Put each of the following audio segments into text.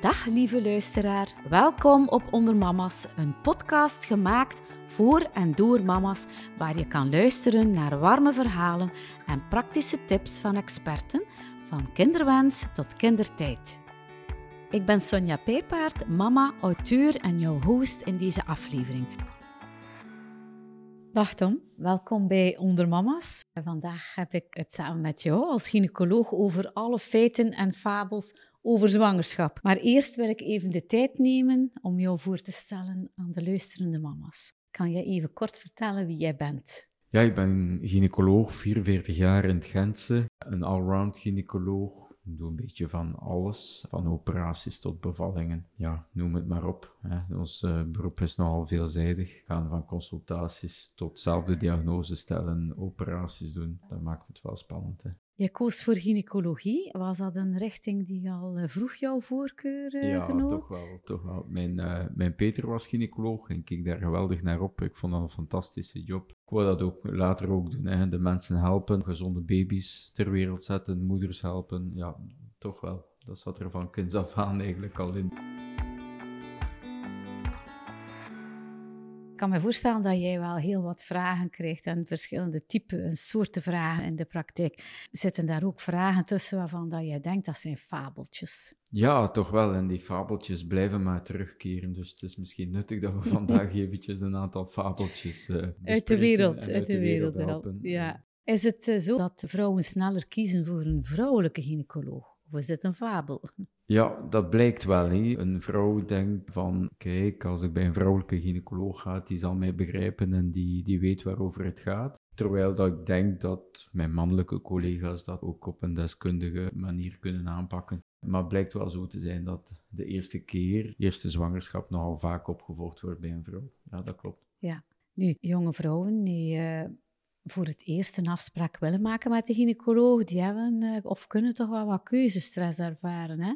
Dag lieve luisteraar, welkom op Onder Mama's, een podcast gemaakt voor en door mama's, waar je kan luisteren naar warme verhalen en praktische tips van experten, van kinderwens tot kindertijd. Ik ben Sonja Pijpaard, mama, auteur en jouw host in deze aflevering. Dag Tom, welkom bij Onder Mama's. Vandaag heb ik het samen met jou als gynaecoloog over alle feiten en fabels over zwangerschap. Maar eerst wil ik even de tijd nemen om jou voor te stellen aan de luisterende mama's. Kan je even kort vertellen wie jij bent? Ja, ik ben gynaecoloog, 44 jaar in het Gentse, een allround gynaecoloog. Ik doe een beetje van alles, van operaties tot bevallingen. Ja, noem het maar op. Hè. Ons uh, beroep is nogal veelzijdig. Gaan van consultaties tot zelf de diagnose stellen, operaties doen. Dat maakt het wel spannend. Hè. Je koos voor gynaecologie. Was dat een richting die al eh, vroeg jouw voorkeur uh, ja, genoot? toch wel. Toch wel. Mijn, uh, mijn Peter was gynaecoloog en keek daar geweldig naar op. Ik vond dat een fantastische job. Ik wou dat ook later ook doen. Hè. De mensen helpen, gezonde baby's ter wereld zetten, moeders helpen. Ja, toch wel. Dat zat er van kinds af aan eigenlijk al in. Kan me voorstellen dat jij wel heel wat vragen krijgt en verschillende typen en soorten vragen in de praktijk. Zitten daar ook vragen tussen waarvan dat jij denkt dat zijn fabeltjes? Ja, toch wel. En die fabeltjes blijven maar terugkeren. Dus het is misschien nuttig dat we vandaag eventjes een aantal fabeltjes uh, uit de wereld, uit, de wereld, helpen. Ja. Is het uh, zo dat vrouwen sneller kiezen voor een vrouwelijke gynaecoloog? Of is het een fabel? Ja, dat blijkt wel. Een vrouw denkt van, kijk, als ik bij een vrouwelijke gynaecoloog ga, die zal mij begrijpen en die, die weet waarover het gaat. Terwijl dat ik denk dat mijn mannelijke collega's dat ook op een deskundige manier kunnen aanpakken. Maar het blijkt wel zo te zijn dat de eerste keer, eerste zwangerschap, nogal vaak opgevolgd wordt bij een vrouw. Ja, dat klopt. Ja, nu, jonge vrouwen die uh, voor het eerst een afspraak willen maken met de gynaecoloog, die hebben uh, of kunnen toch wel wat keuzestress ervaren. Hè?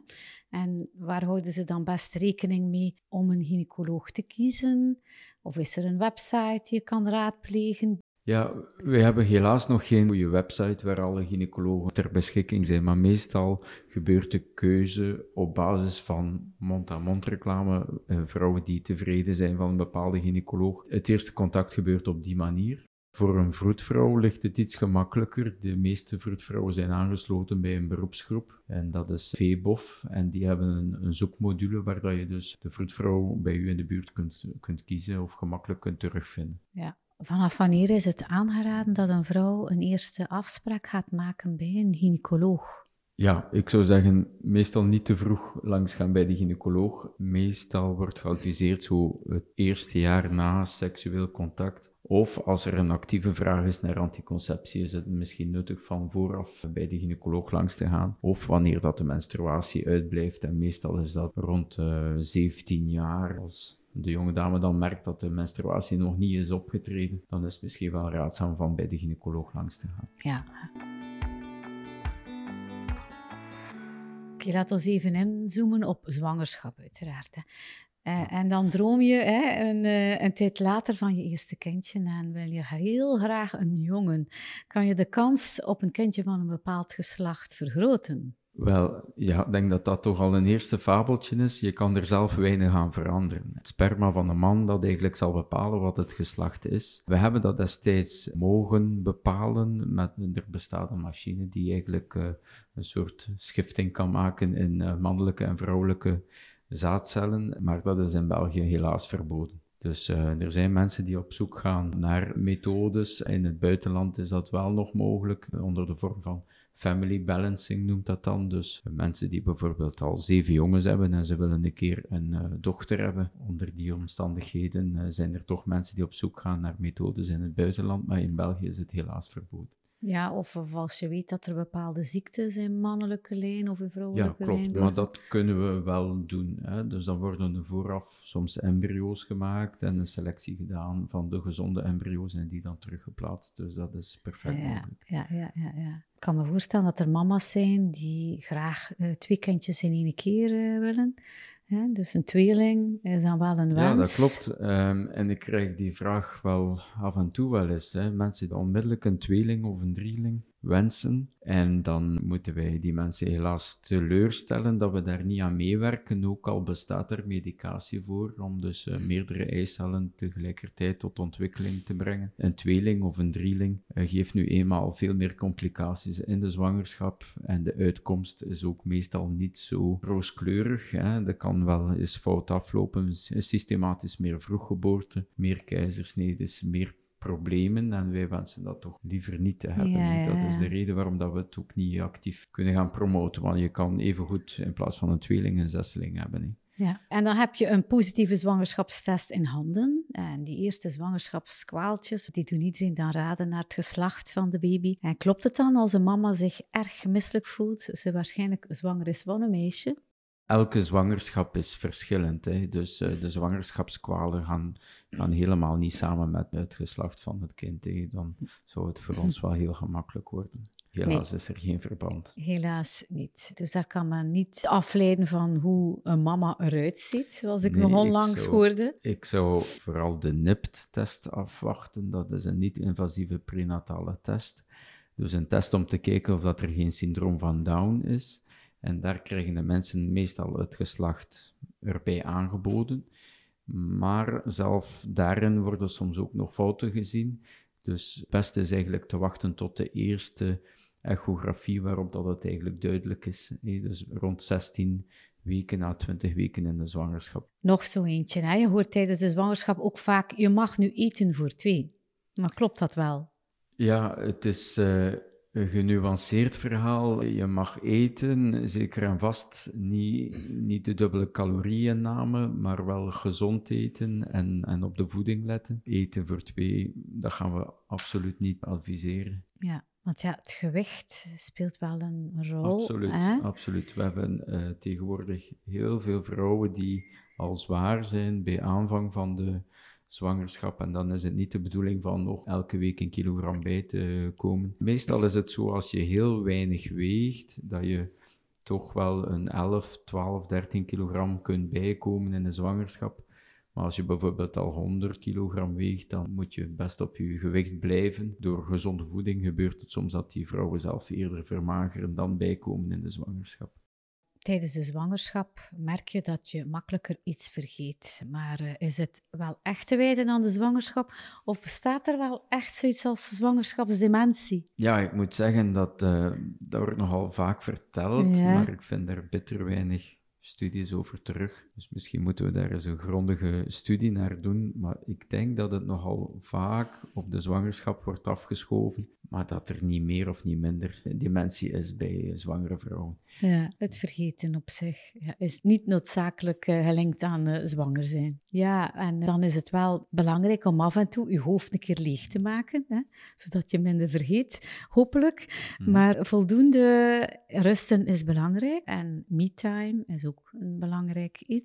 En waar houden ze dan best rekening mee om een gynaecoloog te kiezen? Of is er een website die je kan raadplegen? Ja, we hebben helaas nog geen goede website waar alle gynaecologen ter beschikking zijn, maar meestal gebeurt de keuze op basis van mond-aan-mond reclame, eh, vrouwen die tevreden zijn van een bepaalde gynaecoloog. Het eerste contact gebeurt op die manier. Voor een vroedvrouw ligt het iets gemakkelijker. De meeste vroedvrouwen zijn aangesloten bij een beroepsgroep en dat is VBOF. En die hebben een, een zoekmodule waar je dus de vroedvrouw bij u in de buurt kunt, kunt kiezen of gemakkelijk kunt terugvinden. Ja. Vanaf wanneer is het aangeraden dat een vrouw een eerste afspraak gaat maken bij een gynaecoloog? Ja, ik zou zeggen, meestal niet te vroeg langs gaan bij de gynaecoloog. Meestal wordt geadviseerd zo het eerste jaar na seksueel contact. Of als er een actieve vraag is naar anticonceptie, is het misschien nuttig van vooraf bij de gynaecoloog langs te gaan. Of wanneer dat de menstruatie uitblijft. En meestal is dat rond uh, 17 jaar. Als de jonge dame dan merkt dat de menstruatie nog niet is opgetreden, dan is het misschien wel raadzaam van bij de gynaecoloog langs te gaan. Ja. Oké, laten we even inzoomen op zwangerschap, uiteraard. Hè. Uh, en dan droom je hè, een, uh, een, tijd later van je eerste kindje en wil je heel graag een jongen. Kan je de kans op een kindje van een bepaald geslacht vergroten? Wel, ja, ik denk dat dat toch al een eerste fabeltje is. Je kan er zelf weinig aan veranderen. Het sperma van de man dat eigenlijk zal bepalen wat het geslacht is. We hebben dat destijds mogen bepalen. Met, er bestaat een machine die eigenlijk uh, een soort schifting kan maken in mannelijke en vrouwelijke zaadcellen. Maar dat is in België helaas verboden. Dus uh, er zijn mensen die op zoek gaan naar methodes. In het buitenland is dat wel nog mogelijk onder de vorm van family balancing noemt dat dan. Dus mensen die bijvoorbeeld al zeven jongens hebben en ze willen een keer een dochter hebben. Onder die omstandigheden zijn er toch mensen die op zoek gaan naar methodes in het buitenland, maar in België is het helaas verboden. Ja, of, of als je weet dat er bepaalde ziekten zijn, mannelijke lijn of een vrouwelijke lijn. Ja, klopt, lijn, maar dat kunnen we wel doen. Hè. Dus dan worden er vooraf soms embryo's gemaakt en een selectie gedaan van de gezonde embryo's en die dan teruggeplaatst. Dus dat is perfect ja, mogelijk. Ja, ja, ja, ja. Ik kan me voorstellen dat er mama's zijn die graag uh, twee kindjes in één keer uh, willen. Dus een tweeling is dan wel een wens. Ja, dat klopt. Um, en ik krijg die vraag wel af en toe wel eens. Hè. Mensen die onmiddellijk een tweeling of een drieling wensen. En dan moeten wij die mensen helaas teleurstellen dat we daar niet aan meewerken, ook al bestaat er medicatie voor om dus uh, meerdere eicellen tegelijkertijd tot ontwikkeling te brengen. Een tweeling of een drieling uh, geeft nu eenmaal veel meer complicaties in de zwangerschap en de uitkomst is ook meestal niet zo rooskleurig. Hè. Dat kan wel eens fout aflopen, systematisch meer vroeggeboorte, meer keizersnedes, meer problemen en wij wensen dat toch liever niet te hebben. Ja, Dat is de reden waarom dat we het ook niet actief kunnen gaan promoten, want je kan evengoed in plaats van een tweeling een zesling hebben. Ja, en dan heb je een positieve zwangerschapstest in handen. En die eerste zwangerschapskwaaltjes, die doen iedereen dan raden naar het geslacht van de baby. En klopt het dan als een mama zich erg misselijk voelt, ze waarschijnlijk zwanger is van een meisje? Elke zwangerschap is verschillend. Hè? Dus uh, de zwangerschapskwalen gaan, gaan helemaal niet samen met het geslacht van het kind. Hè? Dan zou het voor ons wel heel gemakkelijk worden. Helaas is er geen verband. Helaas niet. Dus daar kan men niet afleiden van hoe een mama eruit ziet, zoals ik nog onlangs hoorde. Ik zou vooral de NIPT-test afwachten. Dat is een niet-invasieve prenatale test. Dus een test om te kijken of dat er geen syndroom van Down is. En daar krijgen de mensen meestal het geslacht erbij aangeboden. Maar zelf daarin worden soms ook nog fouten gezien. Dus het beste is eigenlijk te wachten tot de eerste echografie waarop dat het eigenlijk duidelijk is. Dus rond 16 weken na 20 weken in de zwangerschap. Nog zo eentje. Hè? Je hoort tijdens de zwangerschap ook vaak, je mag nu eten voor twee. Maar klopt dat wel? Ja, het is... Uh, een genuanceerd verhaal. Je mag eten, zeker en vast niet, niet de dubbele calorieënname, maar wel gezond eten en, en op de voeding letten. Eten voor twee, dat gaan we absoluut niet adviseren. Ja, want ja, het gewicht speelt wel een rol. Absoluut, hè? absoluut. We hebben uh, tegenwoordig heel veel vrouwen die al zwaar zijn bij aanvang van de zwangerschap. En dan is het niet de bedoeling van nog elke week een kilogram bij te komen. Meestal is het zo als je heel weinig weegt, dat je toch wel een 11, 12, 13 kilogram kunt bijkomen in de zwangerschap. Maar als je bijvoorbeeld al 100 kilogram weegt, dan moet je best op je gewicht blijven. Door gezonde voeding gebeurt het soms dat die vrouwen zelf eerder vermageren dan bijkomen in de zwangerschap. Tijdens de zwangerschap merk je dat je makkelijker iets vergeet. Maar uh, is het wel echt te wijten aan de zwangerschap? Of bestaat er wel echt zoiets als zwangerschapsdementie? Ja, ik moet zeggen dat uh, dat wordt nogal vaak verteld, ja. maar ik vind er bitter weinig studies over terug. Dus misschien moeten we daar eens een grondige studie naar doen. Maar ik denk dat het nogal vaak op de zwangerschap wordt afgeschoven, maar dat er niet meer of niet minder dementie is bij zwangere vrouwen. Ja, het vergeten op zich ja, is niet noodzakelijk uh, gelinkt aan uh, zwanger zijn. Ja, en dan is het wel belangrijk om af en toe je hoofd een keer leeg te maken, hè, zodat je minder vergeet, hopelijk. Mm. Maar voldoende rusten is belangrijk en me-time is ook een belangrijk iets.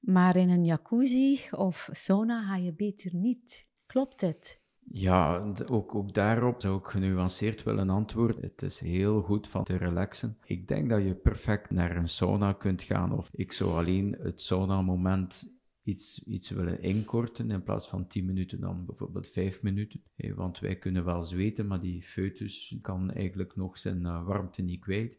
Maar in een jacuzzi of sauna ga je beter niet. Klopt het? Ja, ook, ook daarop zou ik genuanceerd willen antwoorden. Het is heel goed van te relaxen. Ik denk dat je perfect naar een sauna kunt gaan. Of ik zou alleen het sauna-moment iets, iets willen inkorten. In plaats van 10 minuten dan bijvoorbeeld 5 minuten. Want wij kunnen wel zweten, maar die foetus kan eigenlijk nog zijn eh, warmte niet kwijt.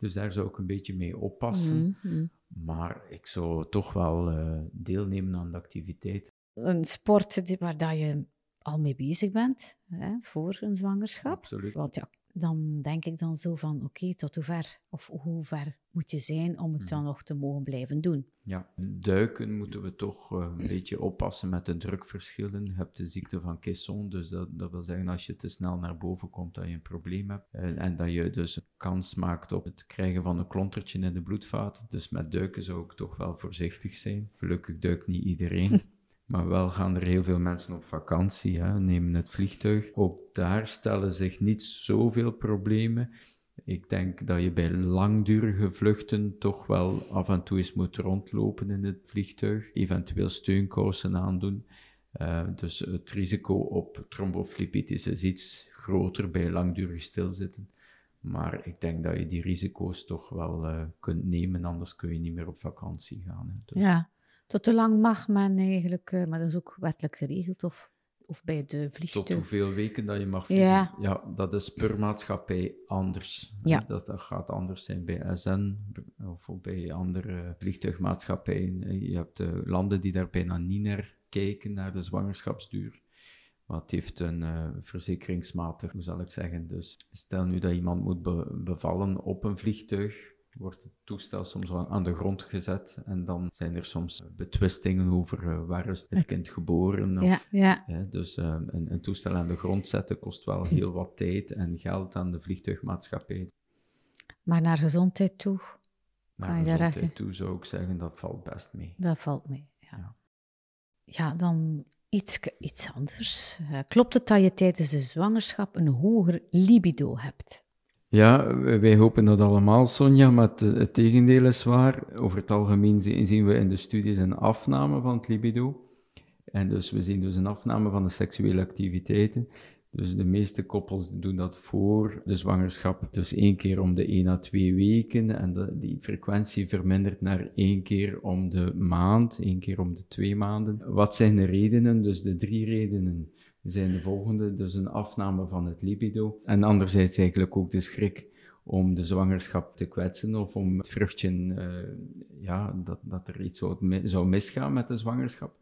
Dus daar zou ik een beetje mee oppassen. Mhm. Maar ik zou toch wel uh, deelnemen aan de activiteit. Een sport waar dat je al mee bezig bent hè, voor een zwangerschap. Absoluut. Want ja, dan denk ik dan zo van, oké, tot hoe ver of hoe ver moet je zijn om het mhm. dan nog te mogen blijven doen? Ja, duiken moeten we toch uh, een beetje oppassen met de drukverschillen. Je hebt de ziekte van Caisson, dus dat, dat, wil zeggen als je te snel naar boven komt dat je een probleem hebt. En, en dat je dus kans maakt op het krijgen van een klontertje in de bloedvaten. Dus met duiken zou ik toch wel voorzichtig zijn. Gelukkig duikt niet iedereen. Maar wel gaan er heel veel mensen op vakantie, hè, nemen het vliegtuig. Ook daar stellen zich niet zoveel problemen. Ik denk dat je bij langdurige vluchten toch wel af en toe eens moet rondlopen in het vliegtuig, eventueel steunkousen aandoen. Uh, dus het risico op tromboflebitis is iets groter bij langdurig stilzitten. Maar ik denk dat je die risico's toch wel uh, kunt nemen, anders kun je niet meer op vakantie gaan. Hè. Dus. Ja, tot hoe lang mag men eigenlijk, uh, maar dat is ook wettelijk geregeld, of of bij de vliegtuig? Tot hoeveel weken dat je mag vliegen? Ja. ja dat is per maatschappij anders. Ja. Dat, dat gaat anders zijn bij SN of bij andere vliegtuigmaatschappijen. Je hebt uh, landen die daar bijna niet naar kijken, naar de zwangerschapsduur. Maar het heeft een uh, verzekeringsmatig, hoe zal ik zeggen. Dus stel nu dat iemand moet be bevallen op een vliegtuig, wordt het toestel soms aan de grond gezet en dan zijn er soms betwistingen over uh, waar is het kind geboren. Of, ja, ja. Hè, dus uh, een, een, toestel aan de grond zetten kost wel heel wat tijd en geld aan de vliegtuigmaatschappij. Maar naar gezondheid toe? Naar je gezondheid toe zou ik zeggen, dat valt best mee. Dat valt mee, ja. Ja, ja dan iets, iets anders. Uh, klopt het dat je tijdens de zwangerschap een hoger libido hebt? Ja, wij hopen dat allemaal, Sonja, maar het, tegendeel is waar. Over het algemeen zien we in de studies een afname van het libido. En dus we zien dus een afname van de seksuele activiteiten. Dus de meeste koppels doen dat voor de zwangerschap, dus één keer om de één à twee weken. En de, die frequentie vermindert naar één keer om de maand, één keer om de twee maanden. Wat zijn de redenen? Dus de drie redenen zijn de volgende. Dus een afname van het libido. En anderzijds eigenlijk ook de schrik om de zwangerschap te kwetsen of om het vruchtje, uh, ja, dat, dat er iets zou, zou misgaan met de zwangerschap.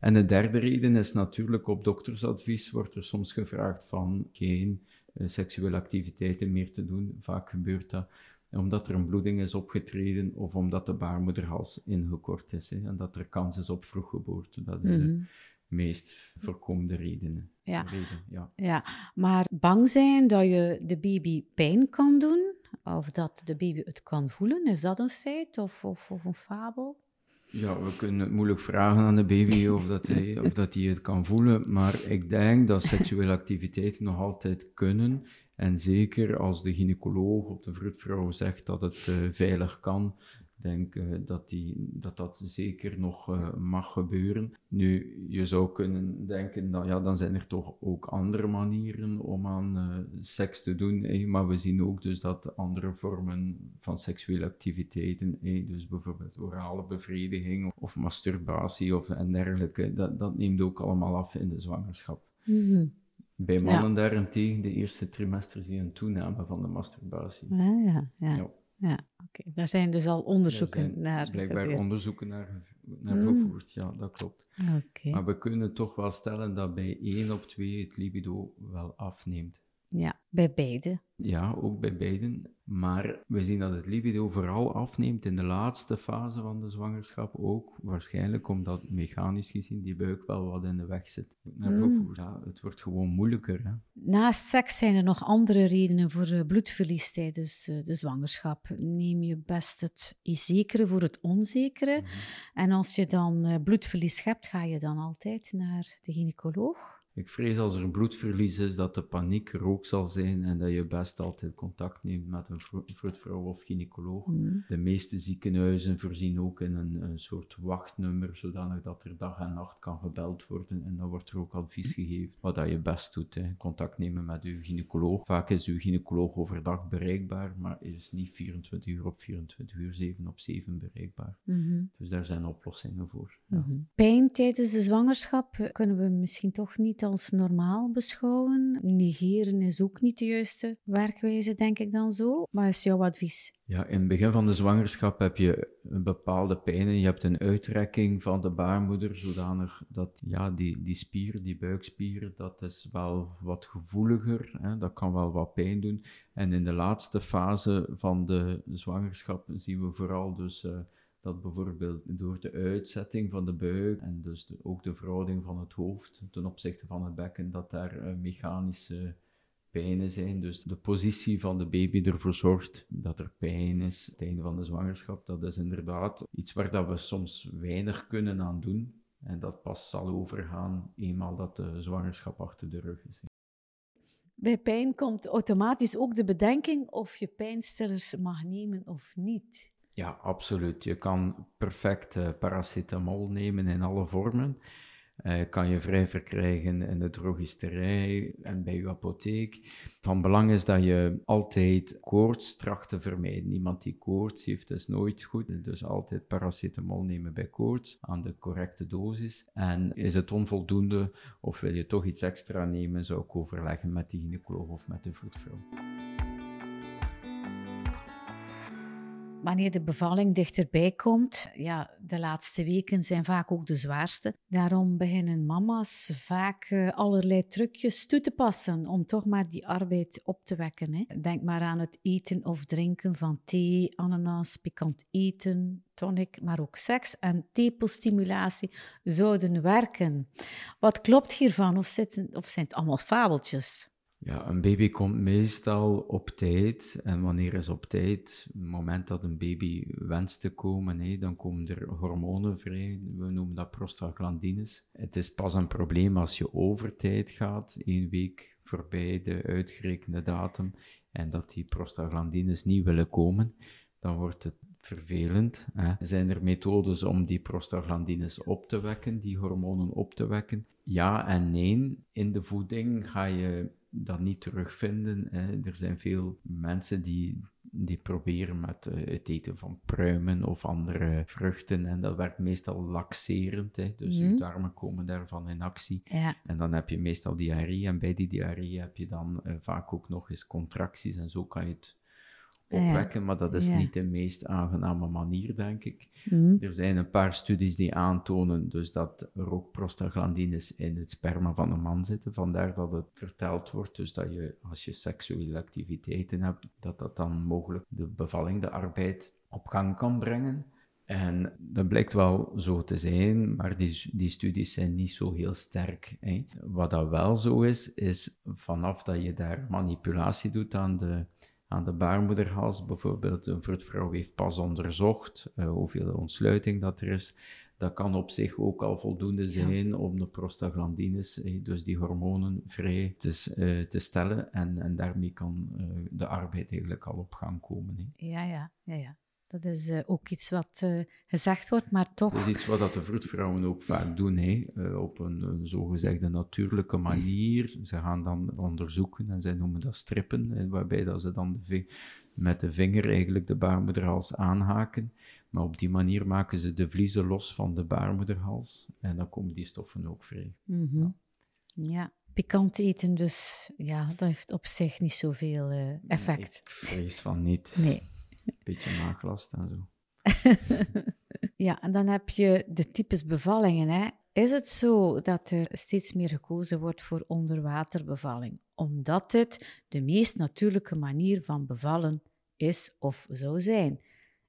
En de derde reden is natuurlijk op doktersadvies wordt er soms gevraagd van geen uh, seksuele activiteiten meer te doen. Vaak gebeurt dat omdat er een bloeding is opgetreden of omdat de baarmoederhals ingekort is hè, en dat er kans is op vroeggeboorte. Dat is de meest voorkomende redenen. Ja. Reden, ja. ja, maar bang zijn dat je de baby pijn kan doen of dat de baby het kan voelen, is dat een feit of, of, of een fabel? Ja, we kunnen het moeilijk vragen aan de baby of dat, hij, of dat hij het kan voelen, maar ik denk dat seksuele activiteiten nog altijd kunnen. En zeker als de gynaecoloog of de vroedvrouw zegt dat het uh, veilig kan, denk uh, dat, die, dat dat zeker nog uh, mag gebeuren. Nu, je zou kunnen denken, dat, ja, dan zijn er toch ook andere manieren om aan uh, seks te doen. Eh, maar we zien ook dus dat andere vormen van seksuele activiteiten, eh, dus bijvoorbeeld orale bevrediging of masturbatie of, en dergelijke, dat, dat neemt ook allemaal af in de zwangerschap. Mm -hmm. Bij mannen ja. daarentegen, de eerste trimester, zie je een toename van de masturbatie. Ja, ja, ja. ja. Ja, oké. Okay. Daar zijn dus al onderzoeken naar. Blijkbaar gebeurd. onderzoeken naar, naar Mm. gevoerd, ja, dat klopt. Oké. Maar we kunnen toch wel stellen dat bij 1 op 2 het libido wel afneemt. Ja, bij beide. Ja, ook bij beiden. Maar we zien dat het libido vooral afneemt in de laatste fase van de zwangerschap ook. Waarschijnlijk omdat mechanisch gezien die buik wel wat in de weg zit. Mm. Ja, het wordt gewoon moeilijker. Hè? Naast seks zijn er nog andere redenen voor eh, bloedverlies tijdens eh, de zwangerschap. Neem je best het zekere voor het onzekere. Mhm. En als je dan eh, bloedverlies hebt, ga je dan altijd naar de gynaecoloog? Ik vrees als er een bloedverlies is dat de paniek er ook zal zijn en dat je best altijd contact neemt met een vro- vroedvrouw of gynaecoloog. Mm. De meeste ziekenhuizen voorzien ook in een, een soort wachtnummer, zodanig dat er dag en nacht kan gebeld worden. En dan wordt er ook advies gegeven wat dat je best doet. Hè. Contact nemen met uw gynaecoloog. Vaak is uw gynaecoloog overdag bereikbaar, maar is niet 24 uur op 24 uur, 7 op 7 bereikbaar. Mhm. Dus daar zijn oplossingen voor. Ja. Mhm. Pijn tijdens de zwangerschap eh, kunnen we misschien toch niet als normaal beschouwen. Negeren is ook niet de juiste werkwijze, denk ik dan zo. Maar is jouw advies? Ja, in het begin van de zwangerschap heb je een bepaalde pijn. Je hebt een uitrekking van de baarmoeder, zodanig dat ja, die, die spier, die buikspier, dat is wel wat gevoeliger. Hè? Dat kan wel wat pijn doen. En in de laatste fase van de zwangerschap zien we vooral dus... Uh, dat bijvoorbeeld door de uitzetting van de buik en dus ook de verhouding van het hoofd ten opzichte van het bekken, dat daar uh, mechanische pijnen zijn. Dus de positie van de baby ervoor zorgt dat er pijn is. Het einde van de zwangerschap, dat is inderdaad iets waar dat we soms weinig kunnen aan doen. En dat pas zal overgaan eenmaal dat de zwangerschap achter de rug is. Bij pijn komt automatisch ook de bedenking of je pijnstillers mag nemen of niet. Ja, absoluut. Je kan perfect uh, paracetamol nemen in alle vormen. Uh, kan je vrij verkrijgen in de drogisterij en bij je apotheek. Van belang is dat je altijd koorts tracht te vermijden. Iemand die koorts heeft is nooit goed. Dus altijd paracetamol nemen bij koorts aan de correcte dosis. En is het onvoldoende of wil je toch iets extra nemen, zou ik overleggen met de gynaecoloog of met de vroedvrouw. Wanneer de bevalling dichterbij komt, ja, de laatste weken zijn vaak ook de zwaarste. Daarom beginnen mama's vaak eh, allerlei trucjes toe te passen om toch maar die arbeid op te wekken. Hè. Denk maar aan het eten of drinken van thee, ananas, pikant eten, tonic, maar ook seks en tepelstimulatie zouden werken. Wat klopt hiervan of, of zijn het allemaal fabeltjes? Ja, een baby komt meestal op tijd. En wanneer is op tijd? Het moment dat een baby wenst te komen, dan komen er hormonen vrij. We noemen dat prostaglandines. Het is pas een probleem als je over tijd gaat, één week voorbij de uitgerekende datum, en dat die prostaglandines niet willen komen. Dan wordt het vervelend. Hè. Zijn er methodes om die prostaglandines op te wekken, die hormonen op te wekken? Ja en nee. In de voeding ga je dat niet terugvinden. Hè. Er zijn veel mensen die, die proberen met uh, het eten van pruimen of andere vruchten. En dat werkt meestal laxerend. Hè. Dus mm. je darmen komen daarvan in actie. Ja. En dan heb je meestal diarree. En bij die diarree heb je dan uh, vaak ook nog eens contracties. En zo kan je het opwekken, maar dat is niet de meest aangename manier, denk ik. Mhm. Er zijn een paar studies die aantonen dus dat er ook prostaglandines in het sperma van een man zitten. Vandaar dat het verteld wordt, dus dat je als je seksuele activiteiten hebt, dat dat dan mogelijk de bevalling, de arbeid op gang kan brengen. En dat blijkt wel zo te zijn, maar die, die studies zijn niet zo heel sterk. Hè. Wat dat wel zo is, is vanaf dat je daar manipulatie doet aan de aan de baarmoederhals. Bijvoorbeeld, een vroedvrouw heeft pas onderzocht uh, hoeveel ontsluiting dat er is. Dat kan op zich ook al voldoende zijn om de prostaglandines, eh, dus die hormonen, vrij te, uh, te stellen. En, en daarmee kan uh, de arbeid eigenlijk al op gang komen. Ja, ja, ja, ja. Dat is uh, ook iets wat uh, gezegd wordt, maar toch... Dat is iets wat dat de vroedvrouwen ook vaak doen, hè? Uh, op een, een, zogezegde natuurlijke manier. Ze gaan dan onderzoeken, en zij noemen dat strippen, hè, waarbij dat ze dan de met de vinger eigenlijk de baarmoederhals aanhaken. Maar op die manier maken ze de vliezen los van de baarmoederhals, en dan komen die stoffen ook vrij. Mm -hmm. ja. ja. Pikant eten, dus ja, dat heeft op zich niet zoveel effect. Nee, ik vrees van niet. Nee. Beetje maaglast en zo. ja, en dan heb je de types bevallingen. Hè. Is het zo dat er steeds meer gekozen wordt voor onderwaterbevalling, omdat het de meest natuurlijke manier van bevallen is of zou zijn?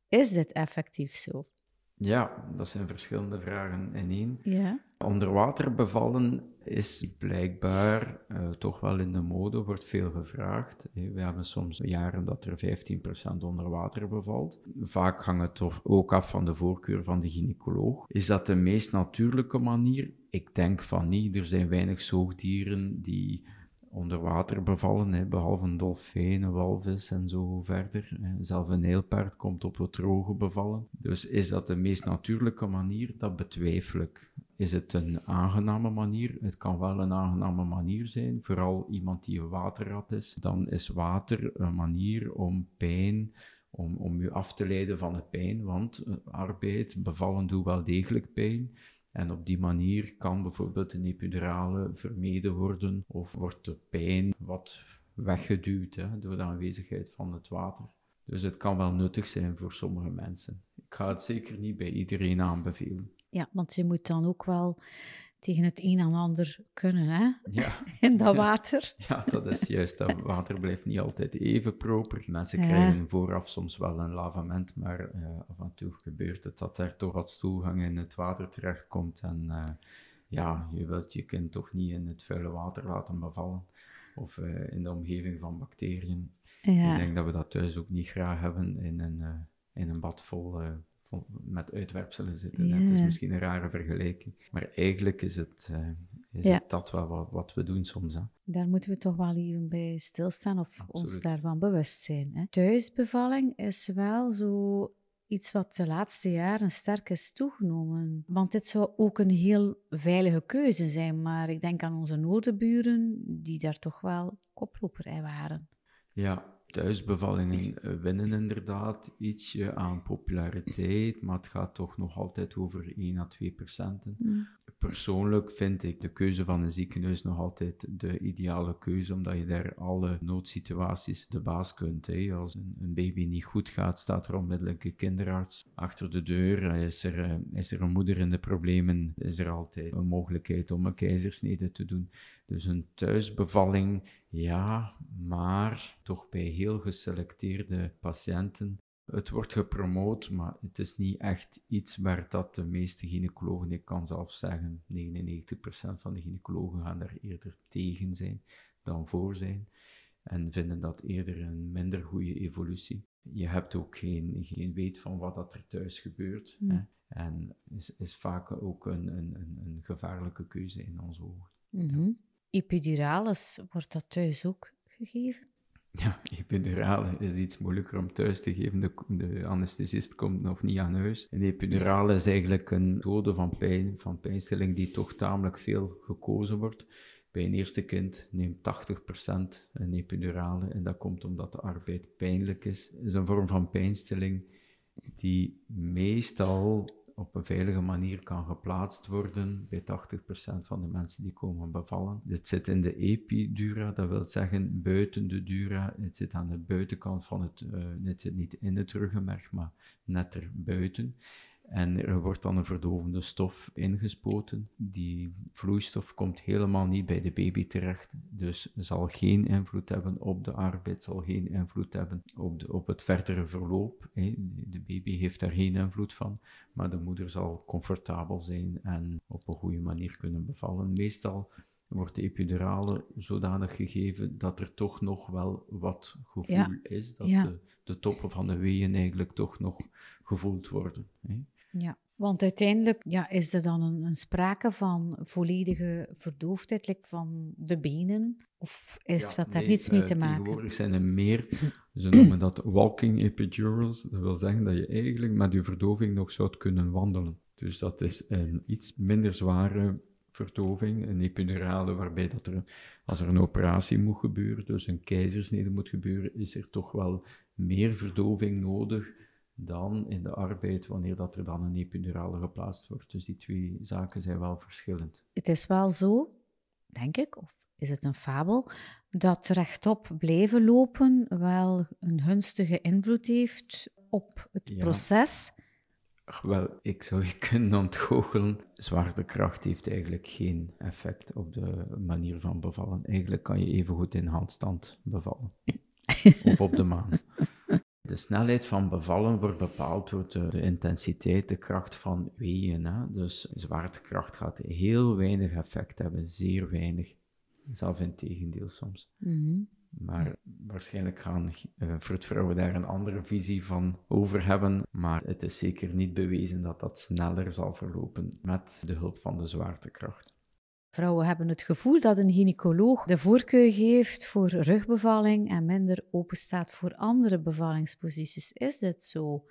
Is dit effectief zo? Ja, dat zijn verschillende vragen in één. Ja. Onderwater bevallen is blijkbaar uh, toch wel in de mode, wordt veel gevraagd. We hebben soms jaren dat er 15% onder water bevalt. Vaak hangt het toch ook af van de voorkeur van de gynaecoloog. Is dat de meest natuurlijke manier? Ik denk van niet. Er zijn weinig zoogdieren die onder water bevallen, hè, behalve een dolfijn, walvis en zo verder. Zelf een heelpaard komt op het droge bevallen. Dus is dat de meest natuurlijke manier? Dat betwijfel ik. Is het een aangename manier? Het kan wel een aangename manier zijn, vooral iemand die een waterrat is. Dan is water een manier om pijn, om, om je af te leiden van het pijn, want eh, arbeid, bevallen doet wel degelijk pijn. En op die manier kan bijvoorbeeld een epidurale vermeden worden of wordt de pijn wat weggeduwd hè, door de aanwezigheid van het water. Dus het kan wel nuttig zijn voor sommige mensen. Ik ga het zeker niet bij iedereen aanbevelen. Ja, want je moet dan ook wel tegen het een en ander kunnen, hè? Ja. In dat water. Ja, dat is juist. Dat water blijft niet altijd even proper. Mensen krijgen vooraf soms wel een lavament, maar uh, af en toe gebeurt het dat er toch wat stoelgang in het water terechtkomt. En uh, ja, je wilt je kind toch niet in het vuile water laten bevallen. Of uh, in de omgeving van bacteriën. Ja. Ik denk dat we dat thuis ook niet graag hebben in een, in een bad vol met uitwerpselen zitten. Het is misschien een rare vergelijking, maar eigenlijk is het, uh, is het dat wel wat, wat, we doen soms. Hè. Daar moeten we toch wel even bij stilstaan of ons daarvan bewust zijn. Hè. Thuisbevalling is wel zo iets wat de laatste jaren sterk is toegenomen. Want dit zou ook een heel veilige keuze zijn, maar ik denk aan onze noordenburen, die daar toch wel koploper in waren. Ja, thuisbevallingen eh, winnen inderdaad ietsje aan populariteit, maar het gaat toch nog altijd over 1 à 2 procenten. Mm. Persoonlijk vind ik de keuze van een ziekenhuis nog altijd de ideale keuze, omdat je daar alle noodsituaties de baas kunt. Hè. Als een, een, baby niet goed gaat, staat er onmiddellijk een kinderarts achter de deur. Is er, eh, is er een moeder in de problemen, is er altijd een mogelijkheid om een keizersnede te doen. Dus een thuisbevalling, ja, maar toch bij heel geselecteerde patiënten. Het wordt gepromoot, maar het is niet echt iets waar dat de meeste gynaecologen, ik kan zelf zeggen, 99% van de gynaecologen gaan daar eerder tegen zijn dan voor zijn. En vinden dat eerder een minder goede evolutie. Je hebt ook geen, geen weet van wat dat er thuis gebeurt. Hè? En is, is vaak ook een, een, een gevaarlijke keuze in onze ogen. Mm Epidurales, wordt dat thuis ook gegeven? Ja, epidurale is iets moeilijker om thuis te geven. De, anesthesist komt nog niet aan huis. Een epidurale is eigenlijk een methode van pijn, van pijnstilling die toch tamelijk veel gekozen wordt. Bij een eerste kind neemt 80% een epidurale en dat komt omdat de arbeid pijnlijk is. Het is een vorm van pijnstilling die meestal op een veilige manier kan geplaatst worden bij 80% van de mensen die komen bevallen. Dit zit in de epidura, dat wil zeggen buiten de dura. Het zit aan de buitenkant van het, uh, het zit niet in het ruggenmerg, maar net er buiten. En er wordt dan een verdovende stof ingespoten. Die vloeistof komt helemaal niet bij de baby terecht, dus zal geen invloed hebben op de arbeid, zal geen invloed hebben op, de, op het verdere verloop. De baby heeft daar geen invloed van, maar de moeder zal comfortabel zijn en op een goede manier kunnen bevallen. Meestal wordt de epidurale zodanig gegeven dat er toch nog wel wat gevoel is, dat de, de, toppen van de weeën eigenlijk toch nog gevoeld worden. Ja, want uiteindelijk ja, is er dan een, een sprake van volledige verdoofdheid van de benen? Of heeft dat daar niets mee te uh, maken? Tegenwoordig zijn er meer, ze noemen dat walking epidurals. Dat wil zeggen dat je eigenlijk met je verdoving nog zou kunnen wandelen. Dus dat is een iets minder zware verdoving, een epidurale, waarbij dat er, als er een operatie moet gebeuren, dus een keizersnede moet gebeuren, is er toch wel meer verdoving nodig dan in de arbeid wanneer dat er dan een epidurale geplaatst wordt. Dus die twee zaken zijn wel verschillend. Het is wel zo, denk ik, of is het een fabel, dat rechtop blijven lopen wel een gunstige invloed heeft op het proces. Wel, ik zou je kunnen ontgoochelen. Zwaartekracht heeft eigenlijk geen effect op de manier van bevallen. Eigenlijk kan je even goed in handstand bevallen. of op de maan. De snelheid van bevallen wordt bepaald door de, intensiteit, de kracht van weeën. Hè? Dus zwaartekracht gaat heel weinig effect hebben, zeer weinig. Zelf in tegendeel soms. Mhm. Maar waarschijnlijk gaan uh, fruitvrouwen daar een andere visie van over hebben. Maar het is zeker niet bewezen dat dat sneller zal verlopen met de hulp van de zwaartekracht. Vrouwen hebben het gevoel dat een gynaecoloog de voorkeur geeft voor rugbevalling en minder openstaat voor andere bevallingsposities. Is dit zo?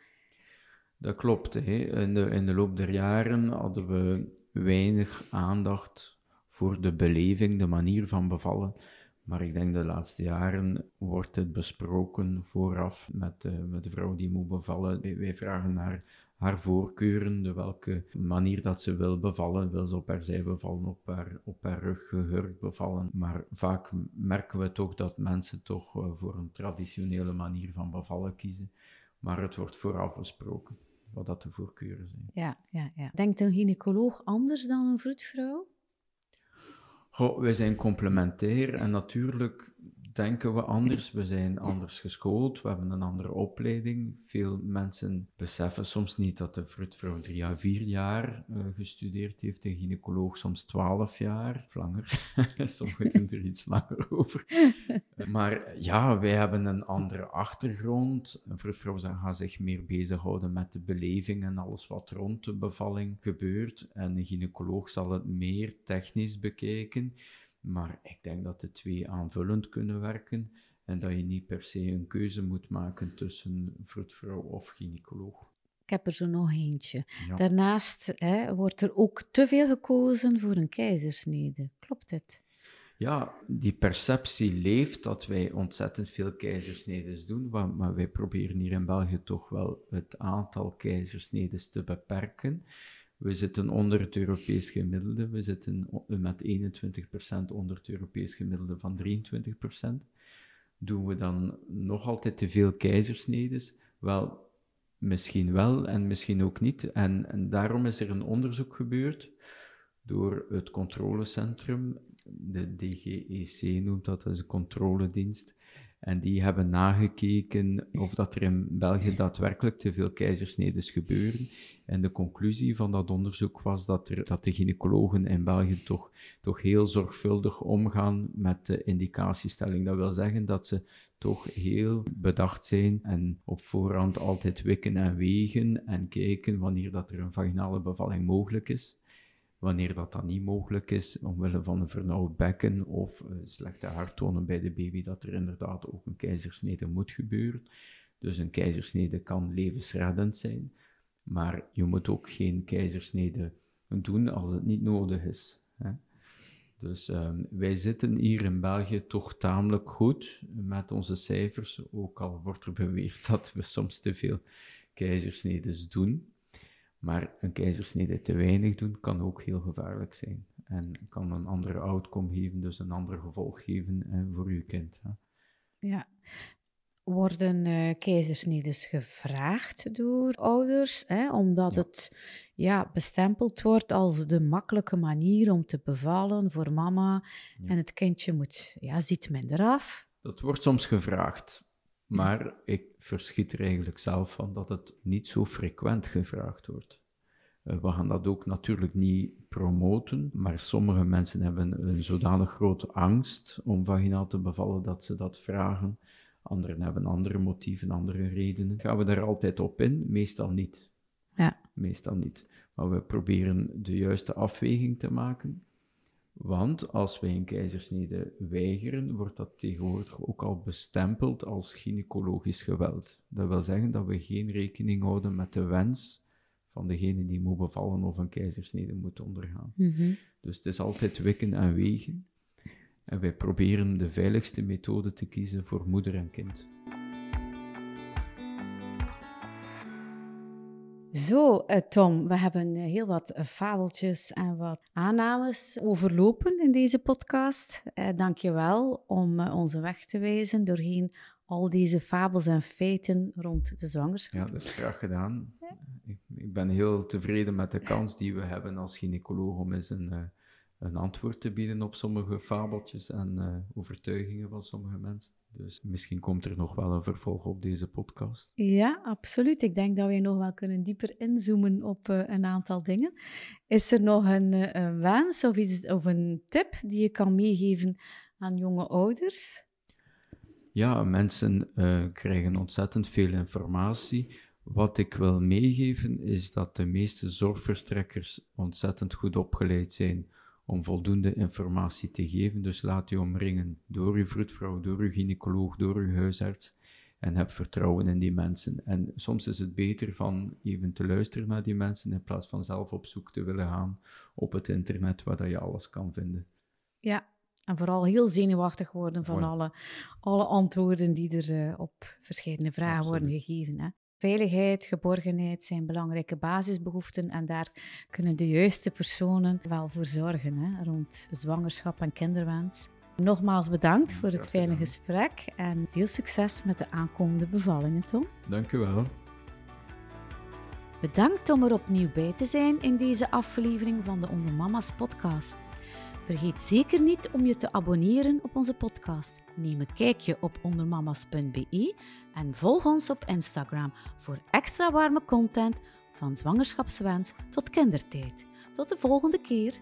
Dat klopt. Hè. In, de, in de loop der jaren hadden we weinig aandacht voor de beleving, de manier van bevallen. Maar ik denk de laatste jaren wordt het besproken vooraf met, uh, met de vrouw die moet bevallen. Wij vragen naar haar voorkeuren, de welke manier dat ze wil bevallen. Wil ze op haar zij bevallen, op haar, op haar rug gehurkt bevallen. Maar vaak merken we toch dat mensen toch uh, voor een traditionele manier van bevallen kiezen. Maar het wordt vooraf besproken wat dat de voorkeuren zijn. Ja, ja, ja. Denkt een gynaecoloog anders dan een vroedvrouw? Goh, wij zijn complementair en natuurlijk denken we anders. We zijn anders geschoold, we hebben een andere opleiding. Veel mensen beseffen soms niet dat de fruitvrouw drie à vier jaar uh, gestudeerd heeft, een gynaecoloog soms twaalf jaar, of langer. Sommigen doen er iets langer over. maar ja, wij hebben een andere achtergrond. Een fruitvrouw gaat zich meer bezighouden met de beleving en alles wat rond de bevalling gebeurt. En een gynaecoloog zal het meer technisch bekijken. Maar ik denk dat de twee aanvullend kunnen werken en dat je niet per se een keuze moet maken tussen vroedvrouw of gynaecoloog. Ik heb er zo nog eentje. Daarnaast hè, wordt er ook te veel gekozen voor een keizersnede. Klopt dit? Ja, die perceptie leeft dat wij ontzettend veel keizersnedes doen, maar wij proberen hier in België toch wel het aantal keizersnedes te beperken. We zitten onder het Europees gemiddelde, we zitten met 21% onder het Europees gemiddelde van 23%. Doen we dan nog altijd te veel keizersnedes? Wel, misschien wel en misschien ook niet. En, daarom is er een onderzoek gebeurd door het controlecentrum, de DGEC noemt dat, dat is een controledienst. En die hebben nagekeken of dat er in België daadwerkelijk te veel keizersnedes gebeuren. En de conclusie van dat onderzoek was dat, er, dat de gynaecologen in België toch, toch heel zorgvuldig omgaan met de indicatiestelling. Dat wil zeggen dat ze toch heel bedacht zijn en op voorhand altijd wikken en wegen en kijken wanneer dat er een vaginale bevalling mogelijk is. Wanneer dat dan niet mogelijk is, omwille van een vernauwd bekken of uh, slechte harttonen bij de baby, dat er inderdaad ook een keizersnede moet gebeuren. Dus een keizersnede kan levensreddend zijn, maar je moet ook geen keizersnede doen als het niet nodig is. Hè. Dus um, wij zitten hier in België toch tamelijk goed met onze cijfers, ook al wordt er beweerd dat we soms te veel keizersnedes doen. Maar een keizersnede te weinig doen kan ook heel gevaarlijk zijn. En kan een andere outcome geven, dus een ander gevolg geven hè, voor uw kind. Hè. Ja. Worden uh, keizersnedes gevraagd door ouders, hè, omdat het ja, bestempeld wordt als de makkelijke manier om te bevallen voor mama en het kindje moet, ja, ziet minder af? Dat wordt soms gevraagd. Maar ik verschiet er eigenlijk zelf van dat het niet zo frequent gevraagd wordt. Eh, we gaan dat ook natuurlijk niet promoten, maar sommige mensen hebben een zodanig grote angst om vaginaal te bevallen dat ze dat vragen. Anderen hebben andere motieven, andere redenen. Gaan we daar altijd op in? Meestal niet. Ja. Meestal niet. Maar we proberen de juiste afweging te maken. Want als wij een keizersnede weigeren, wordt dat tegenwoordig ook al bestempeld als gynaecologisch geweld. Dat wil zeggen dat we geen rekening houden met de wens van degene die moet bevallen of een keizersnede moet ondergaan. Mhm. Dus het is altijd wikken en wegen. En wij proberen de veiligste methode te kiezen voor moeder en kind. Zo, eh, Tom, we hebben eh, heel wat eh, fabeltjes en wat aannames overlopen in deze podcast. Dank je wel om onze weg te wijzen doorheen al deze fabels en feiten rond de zwangerschap. Ja, dat is graag gedaan. Ik, ik, ben heel tevreden met de kans die we hebben als gynaecoloog om eens een, een antwoord te bieden op sommige fabeltjes en overtuigingen van sommige mensen. Dus misschien komt er nog wel een vervolg op deze podcast. Ja, absoluut. Ik denk dat wij nog wel kunnen dieper inzoomen op uh, een aantal dingen. Is er nog een, uh, een wens of, iets, of een tip die je kan meegeven aan jonge ouders? Ja, mensen uh, krijgen ontzettend veel informatie. Wat ik wil meegeven is dat de meeste zorgverstrekkers ontzettend goed opgeleid zijn om voldoende informatie te geven. Dus laat u omringen door uw vroedvrouw, door uw gynaecoloog, door uw huisarts en heb vertrouwen in die mensen. En soms is het beter van even te luisteren naar die mensen in plaats van zelf op zoek te willen gaan op het internet waar dat je alles kan vinden. Ja, en vooral heel zenuwachtig worden van alle, alle antwoorden die er uh, op verschillende vragen worden gegeven. Hè? Veiligheid, geborgenheid zijn belangrijke basisbehoeften en daar kunnen de juiste personen wel voor zorgen hè, rond zwangerschap en kinderwens. Nogmaals bedankt voor het fijne gesprek en veel succes met de aankomende bevallingen, Tom. Dank u wel. Bedankt om er opnieuw bij te zijn in deze aflevering van de Onder Mama's podcast. Vergeet zeker niet om je te abonneren op onze podcast. Neem een kijkje op ondermamas.be en volg ons op Instagram voor extra warme content van zwangerschapswens tot kindertijd. Tot de volgende keer.